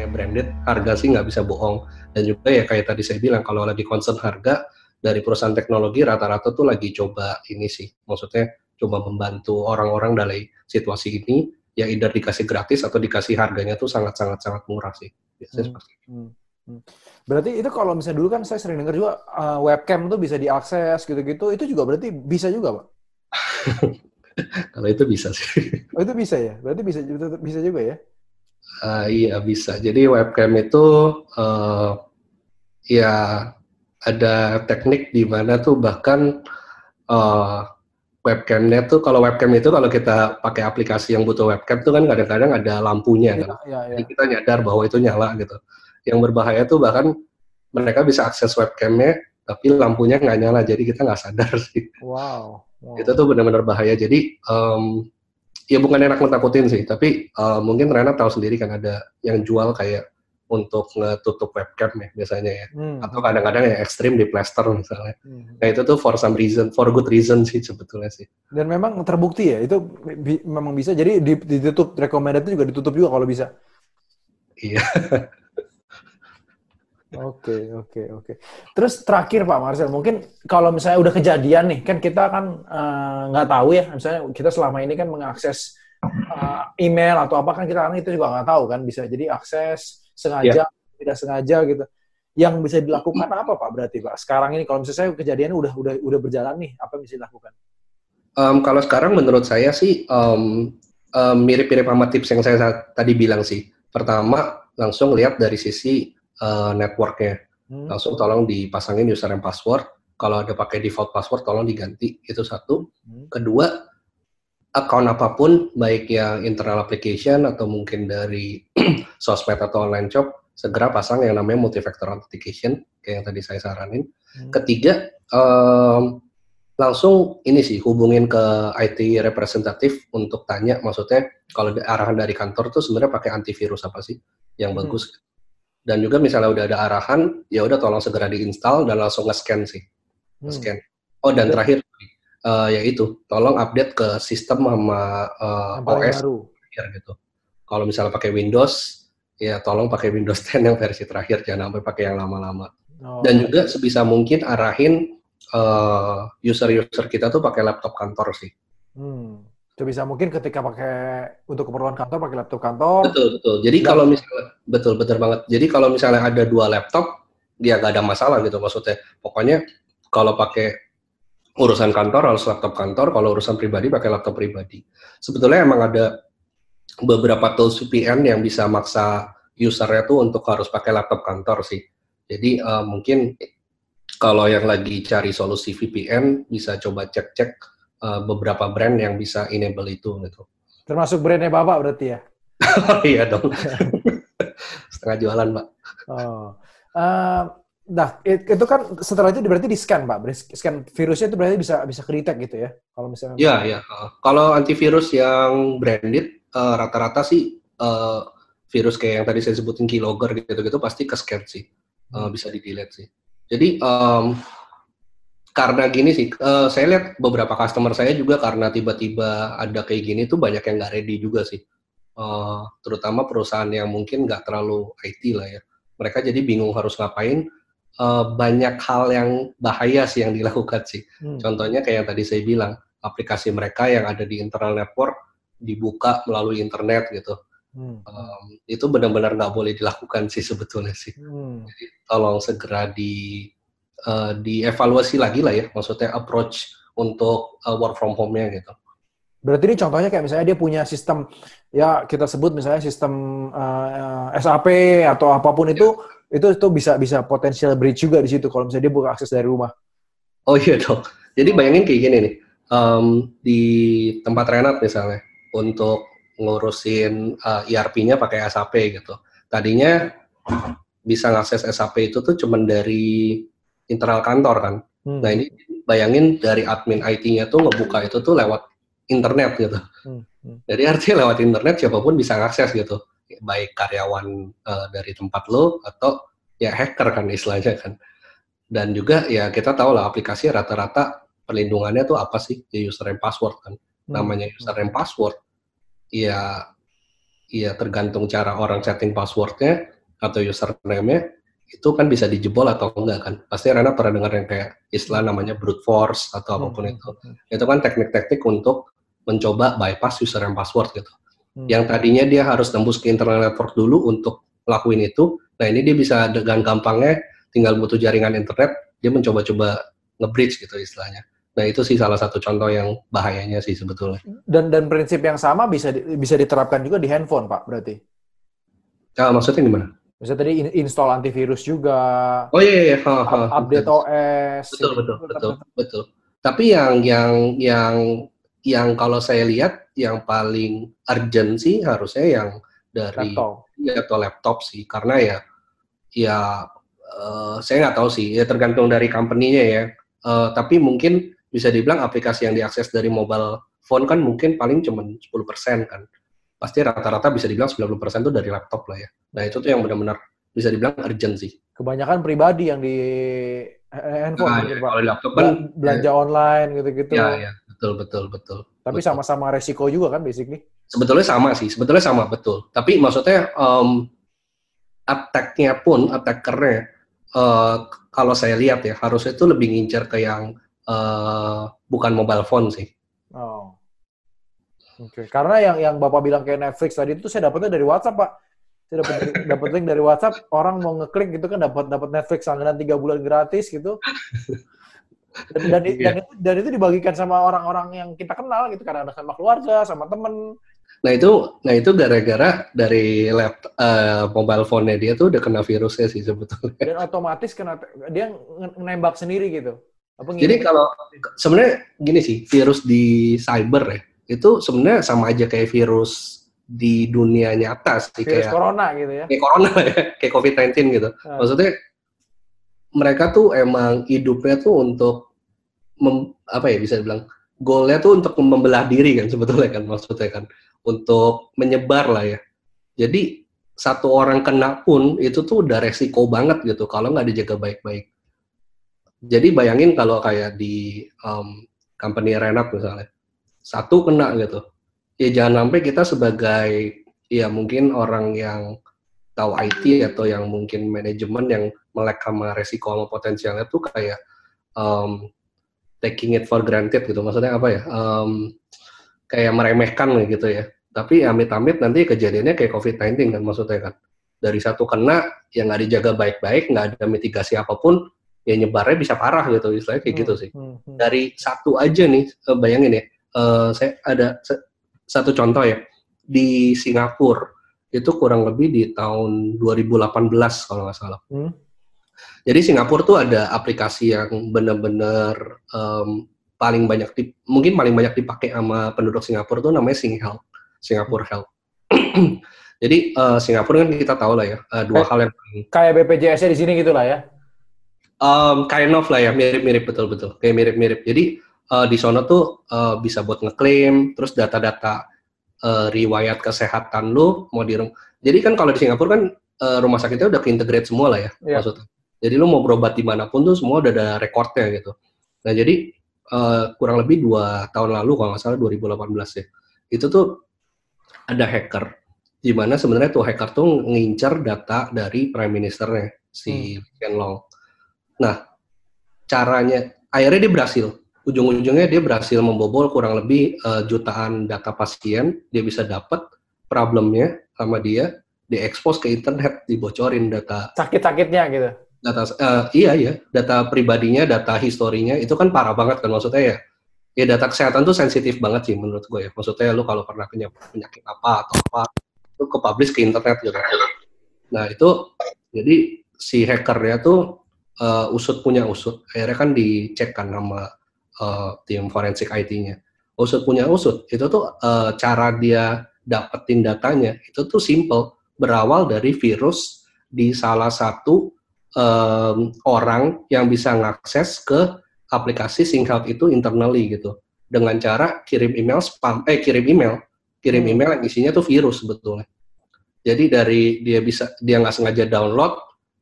namanya branded harga sih nggak bisa bohong dan juga ya kayak tadi saya bilang kalau lagi concern harga dari perusahaan teknologi rata-rata tuh lagi coba ini sih maksudnya coba membantu orang-orang dari situasi ini ya either dikasih gratis atau dikasih harganya tuh sangat-sangat sangat murah sih biasanya Hmm. seperti itu. Hmm. Hmm. Berarti itu kalau misalnya dulu kan saya sering dengar juga uh, webcam tuh bisa diakses gitu-gitu. Itu juga berarti bisa juga, Pak? kalau itu bisa sih Oh, itu bisa ya? Berarti bisa bisa juga ya? Ah, iya bisa jadi webcam itu eh, ya ada teknik di mana tuh bahkan eh, webcamnya tuh kalau webcam itu kalau kita pakai aplikasi yang butuh webcam tuh kan kadang-kadang ada lampunya Iya, kan iya, iya. jadi kita nyadar bahwa itu nyala gitu yang berbahaya tuh bahkan mereka bisa akses webcamnya tapi lampunya nggak nyala jadi kita nggak sadar sih Wow. wow. itu tuh benar-benar bahaya jadi em, ya bukan enak ngenakutin sih tapi eh, mungkin Rena tahu sendiri kan ada yang jual kayak untuk ngetutup webcam ya biasanya ya Hmm. atau kadang-kadang yang ekstrim di plaster misalnya Hmm. nah itu tuh for some reason for good reason sih sebetulnya sih Dan memang terbukti ya, itu bi- memang bisa. Jadi di- ditutup, recommended itu juga ditutup juga kalau bisa. iya Oke, oke, oke. Terus terakhir Pak Marcel, mungkin kalau misalnya udah kejadian nih, kan kita kan eh, nggak tahu ya, misalnya kita selama ini kan mengakses eh, email atau apa kan kita kan itu juga nggak tahu kan, bisa jadi akses sengaja, tidak sengaja gitu. Yang bisa dilakukan apa Pak berarti Pak? Sekarang ini kalau misalnya saya kejadiannya udah udah udah berjalan nih, apa yang bisa dilakukan? Em, kalau sekarang menurut saya sih em, em, mirip-mirip sama tips yang saya sa- tadi bilang sih pertama langsung lihat dari sisi eh, networknya Hmm? langsung tolong dipasangin user and password. Kalau ada pakai default password, tolong diganti. Itu satu. Hmm. Kedua, account apa pun, baik yang internal application atau mungkin dari sosmed atau online shop, segera pasang yang namanya multi-factor authentication, kayak yang tadi saya saranin. Hmm. Ketiga, em, langsung ini sih hubungin ke IT representatif untuk tanya, maksudnya kalau arahan dari kantor tuh sebenarnya pakai antivirus apa sih yang Hmm. bagus. Dan juga misalnya udah ada arahan, ya udah tolong segera diinstal dan langsung nge-scan sih, Hmm. nge-scan. Oh dan terakhir, eh, ya itu, tolong update ke sistem sama eh, Yang paling OS baru. terakhir gitu. Kalau misalnya pakai Windows, ya tolong pakai Windows 10 yang versi terakhir, jangan sampai pakai yang lama-lama. Oh. Dan juga sebisa mungkin arahin eh, user-user kita tuh pakai laptop kantor sih. Sebisa mungkin ketika pakai untuk keperluan kantor pakai laptop kantor. Betul betul. Jadi Dan- kalau misalnya betul betul banget. Jadi kalau misalnya ada dua laptop, ya nggak ada masalah gitu maksudnya. Pokoknya kalau pakai urusan kantor harus laptop kantor, kalau urusan pribadi pakai laptop pribadi. Sebetulnya emang ada beberapa tools VPN yang bisa maksa usernya tuh untuk harus pakai laptop kantor sih. Jadi eh, mungkin kalau yang lagi cari solusi VPN bisa coba cek-cek eh, beberapa brand yang bisa enable itu gitu. Termasuk brandnya Bapak berarti ya? Oh iya dong. Setengah jualan, Pak. Oh. Eh, nah, it- itu kan setelah itu berarti di scan, Pak. Scan virusnya itu berarti bisa bisa ke-detect gitu ya? Kalau misalnya Iya, iya. Uh, Kalau antivirus yang branded, uh, rata-rata sih uh, virus kayak yang tadi saya sebutin keylogger gitu-gitu pasti ke scan sih, Uh, Hmm. bisa di delete sih. Jadi um, karena gini sih, uh, saya lihat beberapa customer saya juga karena tiba-tiba ada kayak gini tuh banyak yang nggak ready juga sih. Uh, terutama perusahaan yang mungkin nggak terlalu IT lah ya. Mereka jadi bingung harus ngapain. Uh, banyak hal yang bahaya sih yang dilakukan sih. Hmm. Contohnya kayak yang tadi saya bilang, aplikasi mereka yang ada di internal network dibuka melalui internet gitu. Hmm. Um, itu benar-benar nggak boleh dilakukan sih sebetulnya sih. Hmm. Tolong segera di uh, dievaluasi lagi lah ya, maksudnya approach untuk uh, work from home-nya gitu. Berarti ini contohnya kayak misalnya dia punya sistem ya kita sebut misalnya sistem eh, SAP atau apa pun itu itu itu bisa bisa potensial breach juga di situ kalau misalnya dia buka akses dari rumah. Oh iya dong. Jadi bayangin kayak gini nih, um, di tempat Renat misalnya, untuk ngurusin uh, ERP-nya pakai SAP gitu. Tadinya bisa ngakses SAP itu tuh cuman dari internal kantor kan. Hmm. Nah ini bayangin dari admin IT-nya tuh ngebuka itu tuh lewat internet gitu. Hmm. Hmm. Jadi artinya lewat internet siapa pun bisa ngakses gitu. Baik karyawan uh, dari tempat lo atau ya hacker kan istilahnya kan. Dan juga ya kita tahu lah aplikasi rata-rata perlindungannya tuh apa sih? Ya user and password kan. Hmm. Namanya user and password. Ya ya tergantung cara orang setting passwordnya atau username-nya itu kan bisa dijebol atau enggak kan. Pasti Rena pernah dengar yang kayak istilah namanya brute force atau apa pun hmm. itu. Hmm, hmm. Itu kan teknik-teknik untuk mencoba bypass user and password gitu. Hmm. Yang tadinya dia harus tembus ke internal network dulu untuk lakuin itu. Nah ini dia bisa dengan gampangnya tinggal butuh jaringan internet, dia mencoba-coba nge-bridge gitu istilahnya. Nah itu sih salah satu contoh yang bahayanya sih sebetulnya. Dan dan prinsip yang sama bisa di, bisa diterapkan juga di handphone pak berarti? Nah, maksudnya gimana? Bisa tadi install antivirus juga. Oh iya iya. Ha, ha, update betul. OS. Betul betul betul betul. Tapi yang yang yang yang kalau saya lihat yang paling urgent sih harusnya yang dari laptop. ya atau laptop sih karena ya ya uh, saya nggak tahu sih ya tergantung dari company-nya ya. Uh, tapi mungkin bisa dibilang aplikasi yang diakses dari mobile phone kan mungkin paling cuma 10% kan. Pasti rata-rata bisa dibilang 90% itu dari laptop lah ya. Nah itu tuh yang benar-benar bisa dibilang urgent sih. Kebanyakan pribadi yang di handphone nah, gitu, ya, Kalau laptop kan belanja ya, online gitu-gitu. Ya, ya, betul betul betul. Tapi sama-sama resiko juga kan basically. Sebetulnya sama sih, sebetulnya sama betul. Tapi maksudnya um, attack-nya pun, attackernya uh, kalau saya lihat ya harusnya itu lebih ngincer ke yang uh, bukan mobile phone sih. Oke, okay. karena yang yang Bapak bilang kayak Netflix tadi itu saya dapetnya dari WhatsApp, Pak. Saya dapat dapat link dari WhatsApp, orang mau ngeklik gitu kan dapat dapat Netflix langganan tiga bulan gratis gitu. Dan, dan, yeah. dan, itu, dan itu dibagikan sama orang-orang yang kita kenal gitu karena sama keluarga, sama temen. Nah itu, nah itu gara-gara dari laptop uh, mobile phone-nya dia tuh udah kena virusnya sih sebetulnya. Dan otomatis kena dia nembak sendiri gitu. Apa Jadi kalau sebenarnya gini sih, virus di cyber ya, itu sebenarnya sama aja kayak virus di dunia nyata sih virus kayak corona gitu ya. Kayak corona ya, kayak COVID-19 gitu. Hmm. Maksudnya mereka tuh emang hidupnya tuh untuk mem, apa ya bisa dibilang goalnya tuh untuk membelah diri kan sebetulnya kan maksudnya kan untuk menyebar lah ya. Jadi satu orang kena pun itu tuh udah resiko banget gitu kalau nggak dijaga baik-baik. Jadi bayangin kalau kayak di um, company Renat misalnya, satu kena gitu. Ya jangan sampai kita sebagai ya mungkin orang yang tahu IT atau yang mungkin manajemen yang melek sama resiko sama potensialnya tuh kayak um, taking it for granted gitu. Maksudnya apa ya? Um, kayak meremehkan gitu ya. Tapi amit-amit nanti kejadiannya kayak COVID-19 kan maksudnya kan. Dari satu kena yang nggak dijaga baik-baik, nggak ada mitigasi apa pun, ya nyebarnya bisa parah gitu istilahnya kayak gitu hmm, gitu sih hmm, hmm. dari satu aja nih eh, bayangin ya uh, saya ada satu contoh ya. Di Singapura itu kurang lebih di tahun 2018 kalau nggak salah. Hmm. jadi Singapura tuh ada aplikasi yang benar-benar um, paling banyak di, mungkin paling banyak dipakai sama penduduk Singapura tuh namanya SingHealth Singapura Health. Jadi uh, Singapura kan kita tahu lah ya uh, dua hal yang kayak BPJS di sini gitulah ya? Um, kind of lah ya, mirip-mirip betul-betul, kayak mirip-mirip. Jadi uh, di sana tuh uh, bisa buat ngeklaim, terus data-data uh, riwayat kesehatan lu mau di Jadi kan kalau di Singapura kan uh, rumah sakitnya udah keintegrate semua lah ya, yeah. maksudnya. Jadi lu mau berobat di mana pun tuh semua udah ada rekornya gitu. Nah jadi uh, kurang lebih dua tahun lalu kalau nggak salah 2018 ya, itu tuh ada hacker di mana sebenarnya tuh hacker tuh ngincar data dari prime ministernya si hmm. Ken Long Nah, caranya akhirnya dia berhasil. Ujung-ujungnya dia berhasil membobol kurang lebih uh, jutaan data pasien. Dia bisa dapat problemnya sama dia, diekspos ke internet, dibocorin data. Sakit-sakitnya gitu. Data uh, iya ya, data pribadinya, data historinya itu kan parah banget kan maksudnya ya. Ya data kesehatan tuh sensitif banget sih menurut gue ya. Maksudnya lu kalau pernah punya penyakit apa atau apa, lu ke publish ke internet gitu. Nah itu jadi si hackernya tuh uh, usut punya usut akhirnya kan dicek kan sama uh, tim forensik IT-nya usut punya usut. Itu tuh uh, cara dia dapetin datanya itu tuh simple. Berawal dari virus di salah satu um, orang yang bisa ngakses ke aplikasi SyncHealth itu internally gitu. Dengan cara kirim email spam eh kirim email. Kirim hmm. email yang isinya tuh virus sebetulnya. Jadi dari dia bisa dia nggak sengaja download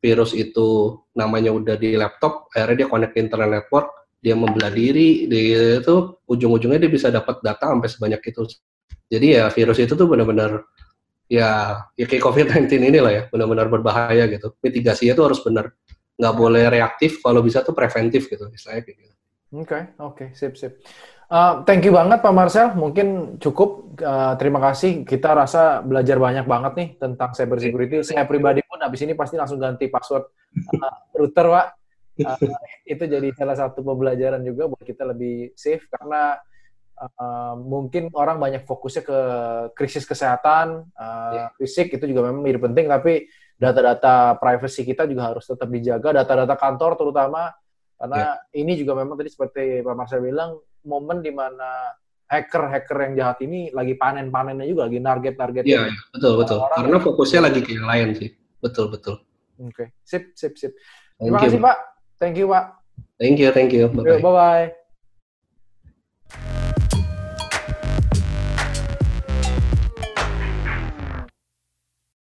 virus itu namanya udah di laptop, akhirnya dia connect ke internet network, dia membelah diri, dia itu ujung-ujungnya dia bisa dapat data sampai sebanyak itu. Jadi ya virus itu tuh benar-benar ya ya kayak COVID-19 inilah ya benar-benar berbahaya gitu. Mitigasinya itu harus benar. Nggak boleh reaktif, kalau bisa tuh preventif gitu istilahnya kayak gitu. Oke, okay, oke, okay, sip, sip. Uh, thank you banget Pak Marcel, mungkin cukup. Uh, terima kasih. Kita rasa belajar banyak banget nih tentang cyber security. Saya pribadi pun habis ini pasti langsung ganti password uh, router, Pak. Uh, itu jadi salah satu pembelajaran juga buat kita lebih safe karena uh, mungkin orang banyak fokusnya ke krisis kesehatan, uh, yeah. fisik itu juga memang menjadi penting, tapi data-data privacy kita juga harus tetap dijaga, data-data kantor terutama karena yeah. ini juga memang tadi seperti Pak Marcel bilang momen di mana hacker-hacker yang jahat ini lagi panen-panennya juga, lagi target-target. Iya, yeah, betul betul. Karena fokusnya lagi ke yang lain sih. Betul betul. Oke, okay. sip sip sip. Terima kasih Pak. Thank you Pak. Thank you, thank you. Bye bye.